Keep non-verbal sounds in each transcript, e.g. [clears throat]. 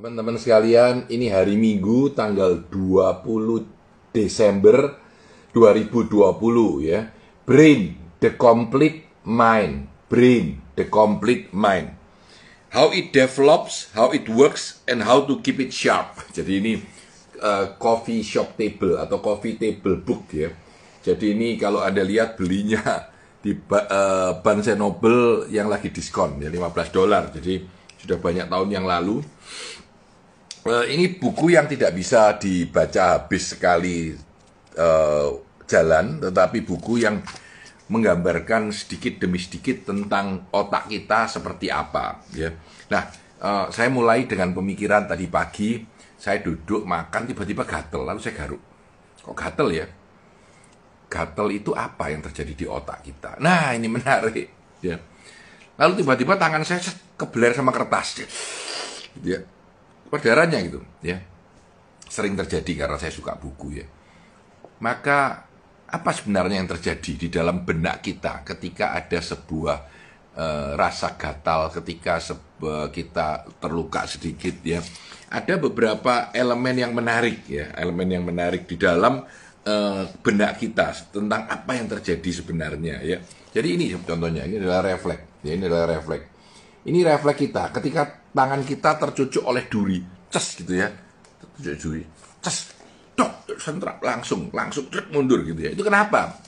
Teman-teman sekalian, ini hari Minggu tanggal 20 Desember 2020 ya. Brain, the complete mind. Brain, the complete mind. How it develops, how it works, and how to keep it sharp. [laughs] Jadi ini uh, coffee shop table atau coffee table book ya. Jadi ini kalau Anda lihat belinya [laughs] di uh, Barnes Noble yang lagi diskon ya 15 dolar. Jadi sudah banyak tahun yang lalu uh, ini buku yang tidak bisa dibaca habis sekali uh, jalan, tetapi buku yang menggambarkan sedikit demi sedikit tentang otak kita seperti apa. Ya. Nah, uh, saya mulai dengan pemikiran tadi pagi, saya duduk makan tiba-tiba gatel, lalu saya garuk. Kok gatel ya? Gatel itu apa yang terjadi di otak kita? Nah, ini menarik. Ya. Lalu tiba-tiba tangan saya kebeler sama kertas. Ya perdarahnya gitu ya. Sering terjadi karena saya suka buku ya. Maka apa sebenarnya yang terjadi di dalam benak kita ketika ada sebuah e, rasa gatal ketika sebuah kita terluka sedikit ya? Ada beberapa elemen yang menarik ya. Elemen yang menarik di dalam e, benak kita tentang apa yang terjadi sebenarnya ya. Jadi ini contohnya ini adalah refleks ya. Ini adalah refleks. Ini refleks kita. Ketika tangan kita tercucuk oleh duri, ces gitu ya, tercucuk duri, ces, dok, sentrak langsung, langsung cek mundur gitu ya. Itu kenapa?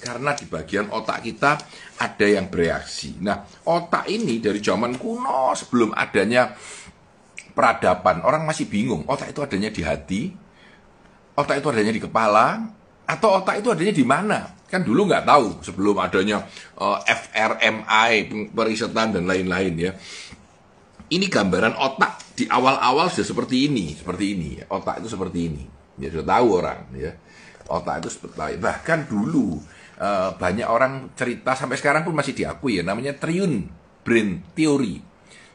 Karena di bagian otak kita ada yang bereaksi. Nah, otak ini dari zaman kuno sebelum adanya peradaban, orang masih bingung. Otak itu adanya di hati, otak itu adanya di kepala, atau otak itu adanya di mana? Kan dulu nggak tahu sebelum adanya uh, eh, FRMI, perisetan dan lain-lain ya. Ini gambaran otak di awal-awal sudah seperti ini, seperti ini. Otak itu seperti ini. Ya sudah tahu orang ya. Otak itu seperti. Bahkan dulu uh, banyak orang cerita sampai sekarang pun masih diakui ya namanya triun brain theory.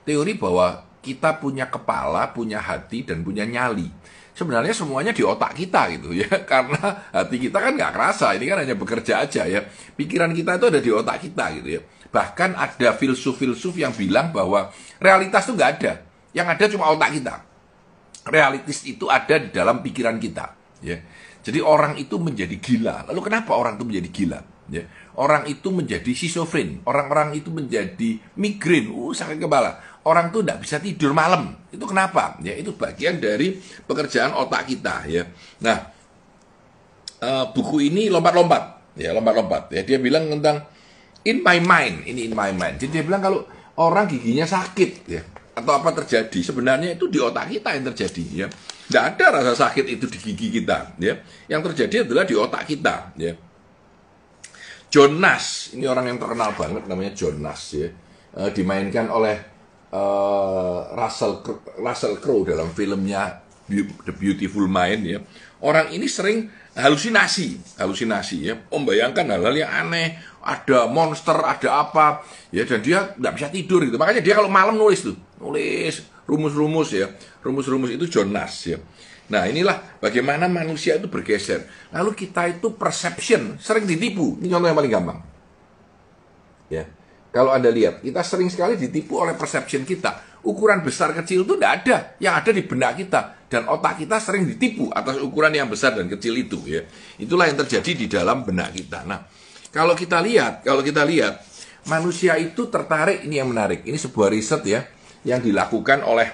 Teori bahwa kita punya kepala, punya hati dan punya nyali sebenarnya semuanya di otak kita gitu ya [laughs] karena hati kita kan nggak kerasa ini kan hanya bekerja aja ya pikiran kita itu ada di otak kita gitu ya bahkan ada filsuf-filsuf yang bilang bahwa realitas itu nggak ada. Yang ada cuma otak kita. Realitas itu ada di dalam pikiran kita ya. Jadi orang itu menjadi gila. Lalu kenapa orang itu menjadi gila ya? Orang itu menjadi schizofren orang-orang itu menjadi migrain. Uh sakit kepala. Orang tuh tidak bisa tidur malam. Itu kenapa? Ya itu bagian dari pekerjaan otak kita ya. Nah, uh, buku ini lompat-lompat, ya lompat-lompat. Ya dia bilang tentang in my mind, ini in my mind. Jadi dia bilang kalau orang giginya sakit ya atau apa terjadi sebenarnya itu di otak kita yang terjadi ya. Tidak ada rasa sakit itu di gigi kita ya. Yang terjadi adalah di otak kita ya. Jonas, ini orang yang terkenal banget namanya Jonas ya. Uh, dimainkan oleh uh, Russell Russell Crowe dalam filmnya The Beautiful Mind ya. Orang ini sering halusinasi, halusinasi ya. Om bayangkan hal-hal yang aneh, ada monster, ada apa, ya dan dia nggak bisa tidur gitu. Makanya dia kalau malam nulis tuh, nulis rumus-rumus ya, rumus-rumus itu Jonas ya. Nah inilah bagaimana manusia itu bergeser. Lalu kita itu perception sering ditipu. Ini contoh yang paling gampang. Ya, kalau Anda lihat, kita sering sekali ditipu oleh perception kita. Ukuran besar kecil itu tidak ada. Yang ada di benak kita. Dan otak kita sering ditipu atas ukuran yang besar dan kecil itu. ya. Itulah yang terjadi di dalam benak kita. Nah, kalau kita lihat, kalau kita lihat, manusia itu tertarik, ini yang menarik. Ini sebuah riset ya, yang dilakukan oleh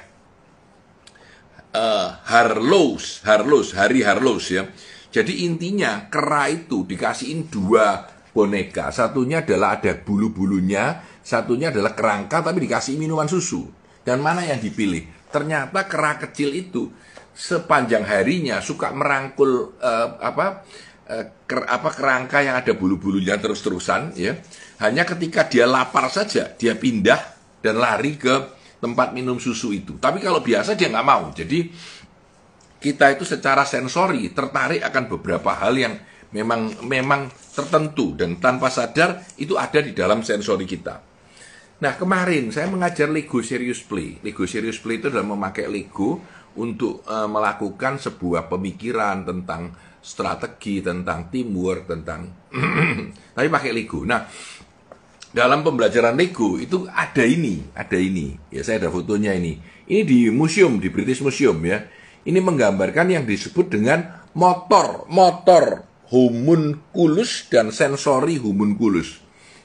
uh, Harlows, Harlows, Hari Harlows ya. Jadi intinya kera itu dikasihin dua boneka. Satunya adalah ada bulu-bulunya, satunya adalah kerangka tapi dikasih minuman susu. Dan mana yang dipilih? Ternyata kera kecil itu sepanjang harinya suka merangkul uh, apa ker, apa kerangka yang ada bulu-bulunya terus-terusan ya. Hanya ketika dia lapar saja dia pindah dan lari ke tempat minum susu itu. Tapi kalau biasa dia nggak mau. Jadi kita itu secara sensori tertarik akan beberapa hal yang memang memang tertentu dan tanpa sadar itu ada di dalam sensori kita. Nah kemarin saya mengajar Lego Serious Play. Lego Serious Play itu adalah memakai Lego untuk uh, melakukan sebuah pemikiran tentang strategi, tentang teamwork, tentang [clears throat] tapi pakai Lego. Nah dalam pembelajaran Lego itu ada ini, ada ini. Ya saya ada fotonya ini. Ini di museum di British Museum ya. Ini menggambarkan yang disebut dengan motor, motor homunculus dan sensori homunculus.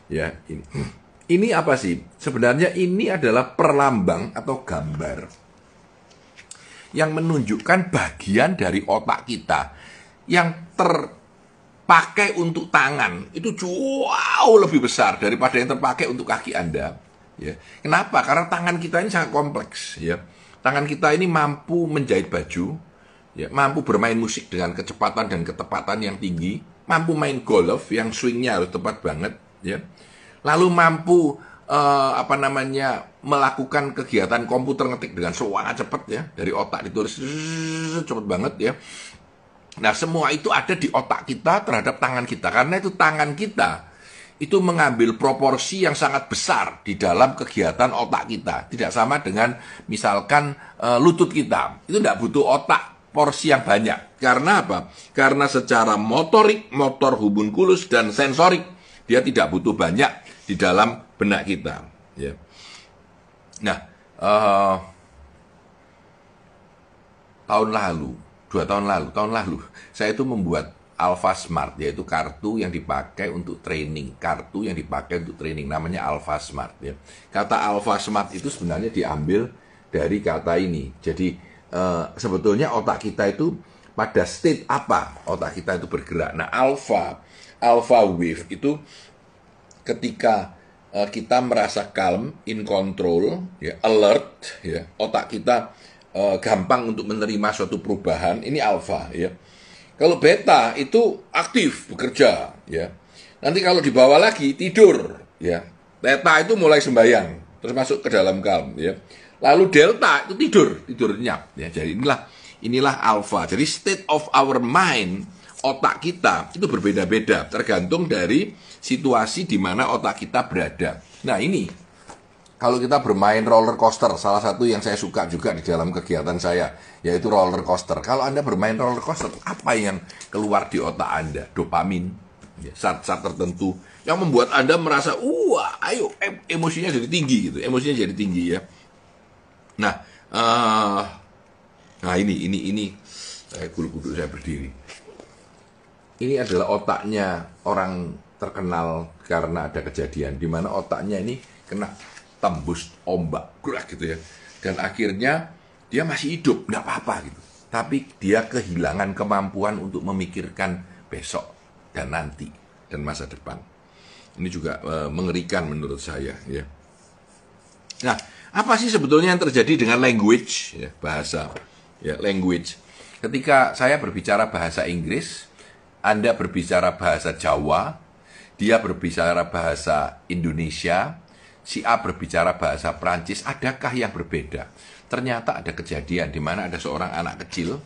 Ya, ini. [clears throat] Ini apa sih? Sebenarnya ini adalah perlambang atau gambar yang menunjukkan bagian dari otak kita yang terpakai untuk tangan itu jauh lebih besar daripada yang terpakai untuk kaki Anda. Ya. Kenapa? Karena tangan kita ini sangat kompleks. Ya. Tangan kita ini mampu menjahit baju, ya, mampu bermain musik dengan kecepatan dan ketepatan yang tinggi, mampu main golf yang swingnya harus tepat banget, ya lalu mampu uh, apa namanya melakukan kegiatan komputer ngetik dengan sangat cepat ya dari otak ditulis cepat banget ya. Nah semua itu ada di otak kita terhadap tangan kita. Karena itu tangan kita itu mengambil proporsi yang sangat besar di dalam kegiatan otak kita. Tidak sama dengan misalkan uh, lutut kita. Itu tidak butuh otak porsi yang banyak. Karena apa? Karena secara motorik motor hubun kulus dan sensorik dia tidak butuh banyak di dalam benak kita. Ya. Nah, uh, tahun lalu, dua tahun lalu, tahun lalu, saya itu membuat Alpha Smart, yaitu kartu yang dipakai untuk training, kartu yang dipakai untuk training, namanya Alpha Smart. Ya. Kata Alpha Smart itu sebenarnya diambil dari kata ini. Jadi uh, sebetulnya otak kita itu pada state apa otak kita itu bergerak. Nah, alpha, alpha wave itu ketika uh, kita merasa calm, in control, ya, alert, ya, otak kita uh, gampang untuk menerima suatu perubahan, ini alpha, ya. Kalau beta itu aktif, bekerja, ya. Nanti kalau dibawa lagi tidur, ya. Theta itu mulai sembayang, terus masuk ke dalam calm, ya. Lalu delta itu tidur, tidur nyap, ya. Jadi inilah inilah alpha. Jadi state of our mind, otak kita itu berbeda-beda, tergantung dari situasi di mana otak kita berada. Nah ini, kalau kita bermain roller coaster, salah satu yang saya suka juga di dalam kegiatan saya, yaitu roller coaster. Kalau Anda bermain roller coaster, apa yang keluar di otak Anda? Dopamin, ya, saat-saat tertentu, yang membuat Anda merasa, wah, ayo, emosinya jadi tinggi gitu, emosinya jadi tinggi ya. Nah, uh, nah ini, ini, ini, saya kudu-kudu saya berdiri. Ini adalah otaknya orang terkenal karena ada kejadian di mana otaknya ini kena tembus ombak gitu ya. Dan akhirnya dia masih hidup nggak apa-apa gitu. Tapi dia kehilangan kemampuan untuk memikirkan besok dan nanti dan masa depan. Ini juga e, mengerikan menurut saya ya. Nah apa sih sebetulnya yang terjadi dengan language ya bahasa ya language? Ketika saya berbicara bahasa Inggris anda berbicara bahasa Jawa, dia berbicara bahasa Indonesia, si A berbicara bahasa Prancis, adakah yang berbeda? Ternyata ada kejadian di mana ada seorang anak kecil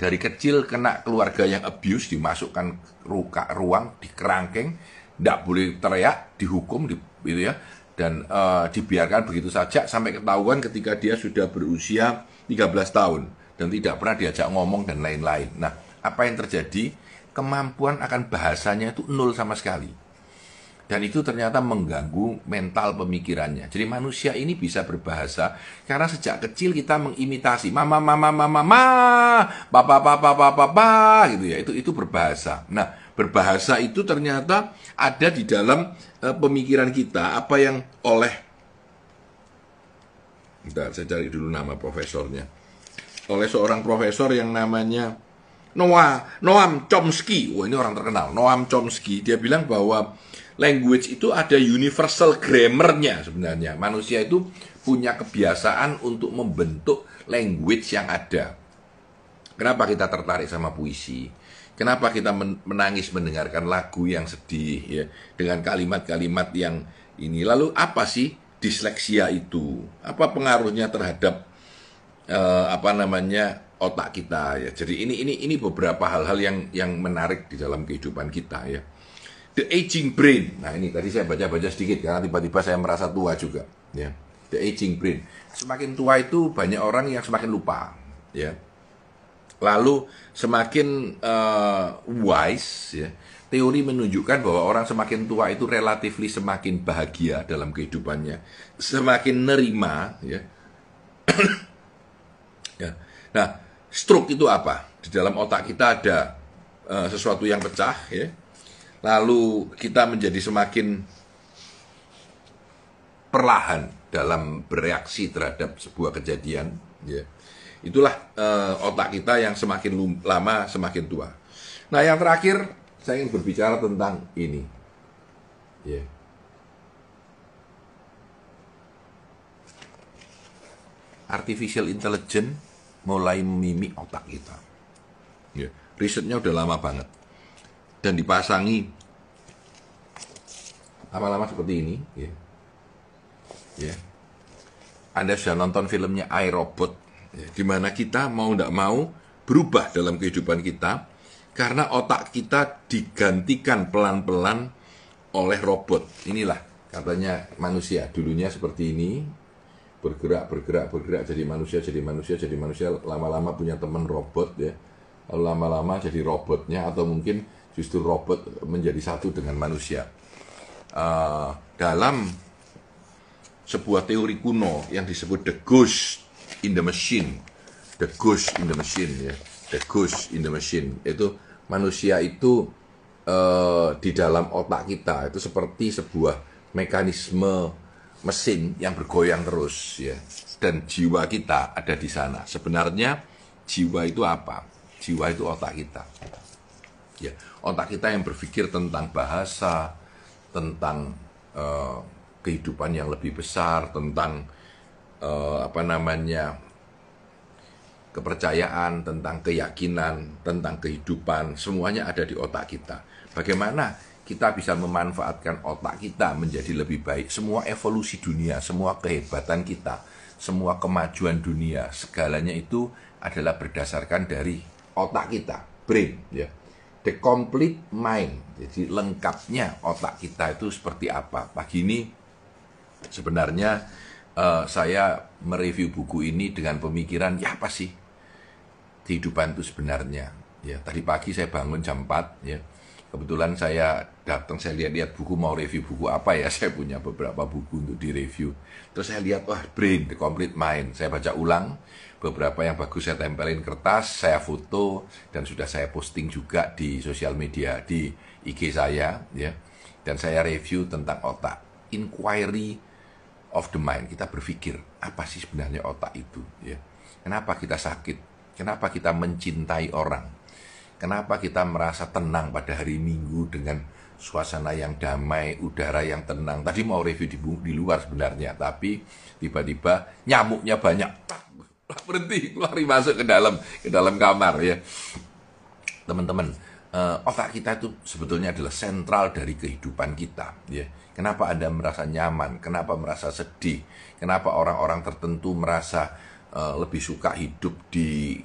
dari kecil kena keluarga yang abuse dimasukkan ruka ruang di kerangkeng tidak boleh teriak dihukum di, gitu ya dan uh, dibiarkan begitu saja sampai ketahuan ketika dia sudah berusia 13 tahun dan tidak pernah diajak ngomong dan lain-lain. Nah, apa yang terjadi? kemampuan akan bahasanya itu nol sama sekali. Dan itu ternyata mengganggu mental pemikirannya. Jadi manusia ini bisa berbahasa karena sejak kecil kita mengimitasi mama mama mama mama papa papa papa papa gitu ya. Itu itu berbahasa. Nah, berbahasa itu ternyata ada di dalam uh, pemikiran kita apa yang oleh Bentar, saya cari dulu nama profesornya. Oleh seorang profesor yang namanya Noah, Noam Chomsky, wah ini orang terkenal, Noam Chomsky, dia bilang bahwa language itu ada universal grammarnya sebenarnya. Manusia itu punya kebiasaan untuk membentuk language yang ada. Kenapa kita tertarik sama puisi? Kenapa kita menangis mendengarkan lagu yang sedih ya dengan kalimat-kalimat yang ini? Lalu apa sih disleksia itu? Apa pengaruhnya terhadap uh, apa namanya otak kita ya. Jadi ini ini ini beberapa hal-hal yang yang menarik di dalam kehidupan kita ya. The aging brain. Nah, ini tadi saya baca-baca sedikit karena tiba-tiba saya merasa tua juga ya. The aging brain. Semakin tua itu banyak orang yang semakin lupa ya. Lalu semakin uh, wise ya, teori menunjukkan bahwa orang semakin tua itu relatifly semakin bahagia dalam kehidupannya, semakin nerima, ya. [coughs] ya. Nah, stroke itu apa? Di dalam otak kita ada uh, sesuatu yang pecah, ya. Lalu kita menjadi semakin perlahan dalam bereaksi terhadap sebuah kejadian, ya. Itulah uh, otak kita yang semakin lama semakin tua. Nah, yang terakhir saya ingin berbicara tentang ini. Ya. Artificial intelligence mulai memimik otak kita. Ya. Risetnya udah lama banget. Dan dipasangi lama-lama seperti ini. Ya. Ya. Anda sudah nonton filmnya iRobot, ya, di mana kita mau tidak mau berubah dalam kehidupan kita karena otak kita digantikan pelan-pelan oleh robot. Inilah katanya manusia. Dulunya seperti ini, bergerak, bergerak, bergerak, jadi manusia, jadi manusia, jadi manusia. Lama-lama punya teman robot ya. Lama-lama jadi robotnya atau mungkin justru robot menjadi satu dengan manusia. Uh, dalam sebuah teori kuno yang disebut the ghost in the machine, the ghost in the machine ya the ghost in the machine itu manusia itu uh, di dalam otak kita itu seperti sebuah mekanisme mesin yang bergoyang terus ya. Dan jiwa kita ada di sana. Sebenarnya jiwa itu apa? Jiwa itu otak kita. Ya otak kita yang berpikir tentang bahasa tentang uh, kehidupan yang lebih besar tentang uh, apa namanya kepercayaan, tentang keyakinan, tentang kehidupan, semuanya ada di otak kita. Bagaimana kita bisa memanfaatkan otak kita menjadi lebih baik? Semua evolusi dunia, semua kehebatan kita, semua kemajuan dunia, segalanya itu adalah berdasarkan dari otak kita, brain, ya. The complete mind, jadi lengkapnya otak kita itu seperti apa? Pagi ini sebenarnya uh, saya mereview buku ini dengan pemikiran ya apa sih kehidupan itu sebenarnya. Ya, tadi pagi saya bangun jam 4 ya. Kebetulan saya datang saya lihat-lihat buku mau review buku apa ya. [laughs] Saya punya beberapa buku untuk direview. Terus saya lihat wah Brain The Complete Mind. Saya baca ulang beberapa yang bagus saya tempelin kertas, saya foto dan sudah saya posting juga di sosial media di IG saya ya. Dan saya review tentang otak. Inquiry of the mind. Kita berpikir apa sih sebenarnya otak itu ya. Kenapa kita sakit? Kenapa kita mencintai orang? Kenapa kita merasa tenang pada hari Minggu dengan suasana yang damai, udara yang tenang? Tadi mau review di, di luar sebenarnya, tapi tiba-tiba nyamuknya banyak. Berhenti, lari masuk ke dalam ke dalam kamar ya. Teman-teman, uh, otak kita itu sebetulnya adalah sentral dari kehidupan kita ya. Kenapa Anda merasa nyaman? Kenapa merasa sedih? Kenapa orang-orang tertentu merasa uh, lebih suka hidup di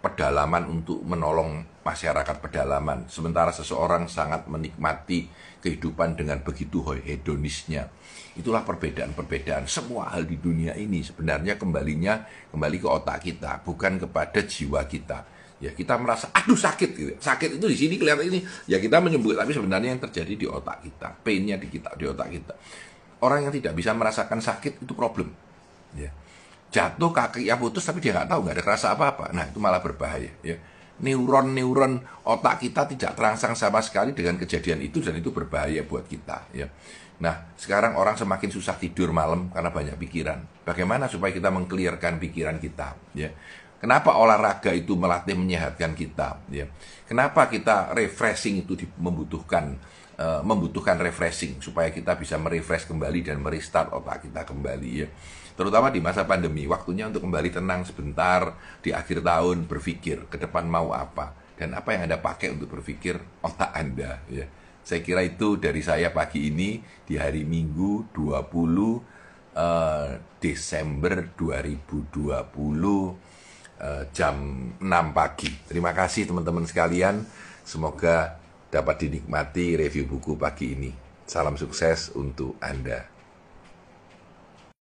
pedalaman untuk menolong masyarakat pedalaman. Sementara seseorang sangat menikmati kehidupan dengan begitu hedonisnya. Itulah perbedaan-perbedaan. Semua hal di dunia ini sebenarnya kembalinya kembali ke otak kita, bukan kepada jiwa kita. Ya kita merasa aduh sakit gitu. Sakit itu di sini kelihatan ini. Ya kita menyembuh tapi sebenarnya yang terjadi di otak kita. Painnya di kita di otak kita. Orang yang tidak bisa merasakan sakit itu problem. Ya jatuh kaki ya putus tapi dia nggak tahu nggak ada kerasa apa-apa. Nah itu malah berbahaya ya. Neuron-neuron otak kita tidak terangsang sama sekali dengan kejadian itu dan itu berbahaya buat kita ya. Nah sekarang orang semakin susah tidur malam karena banyak pikiran. Bagaimana supaya kita mengklirkan pikiran kita ya? Kenapa olahraga itu melatih menyehatkan kita? Ya. Kenapa kita refreshing itu membutuhkan uh, membutuhkan refreshing supaya kita bisa merefresh kembali dan merestart otak kita kembali ya terutama di masa pandemi waktunya untuk kembali tenang sebentar di akhir tahun berpikir ke depan mau apa dan apa yang anda pakai untuk berpikir otak anda ya. Saya kira itu dari saya pagi ini di hari Minggu 20 uh, eh, Desember 2020 uh, eh, jam 6 pagi. Terima kasih teman-teman sekalian. Semoga dapat dinikmati review buku pagi ini. Salam sukses untuk anda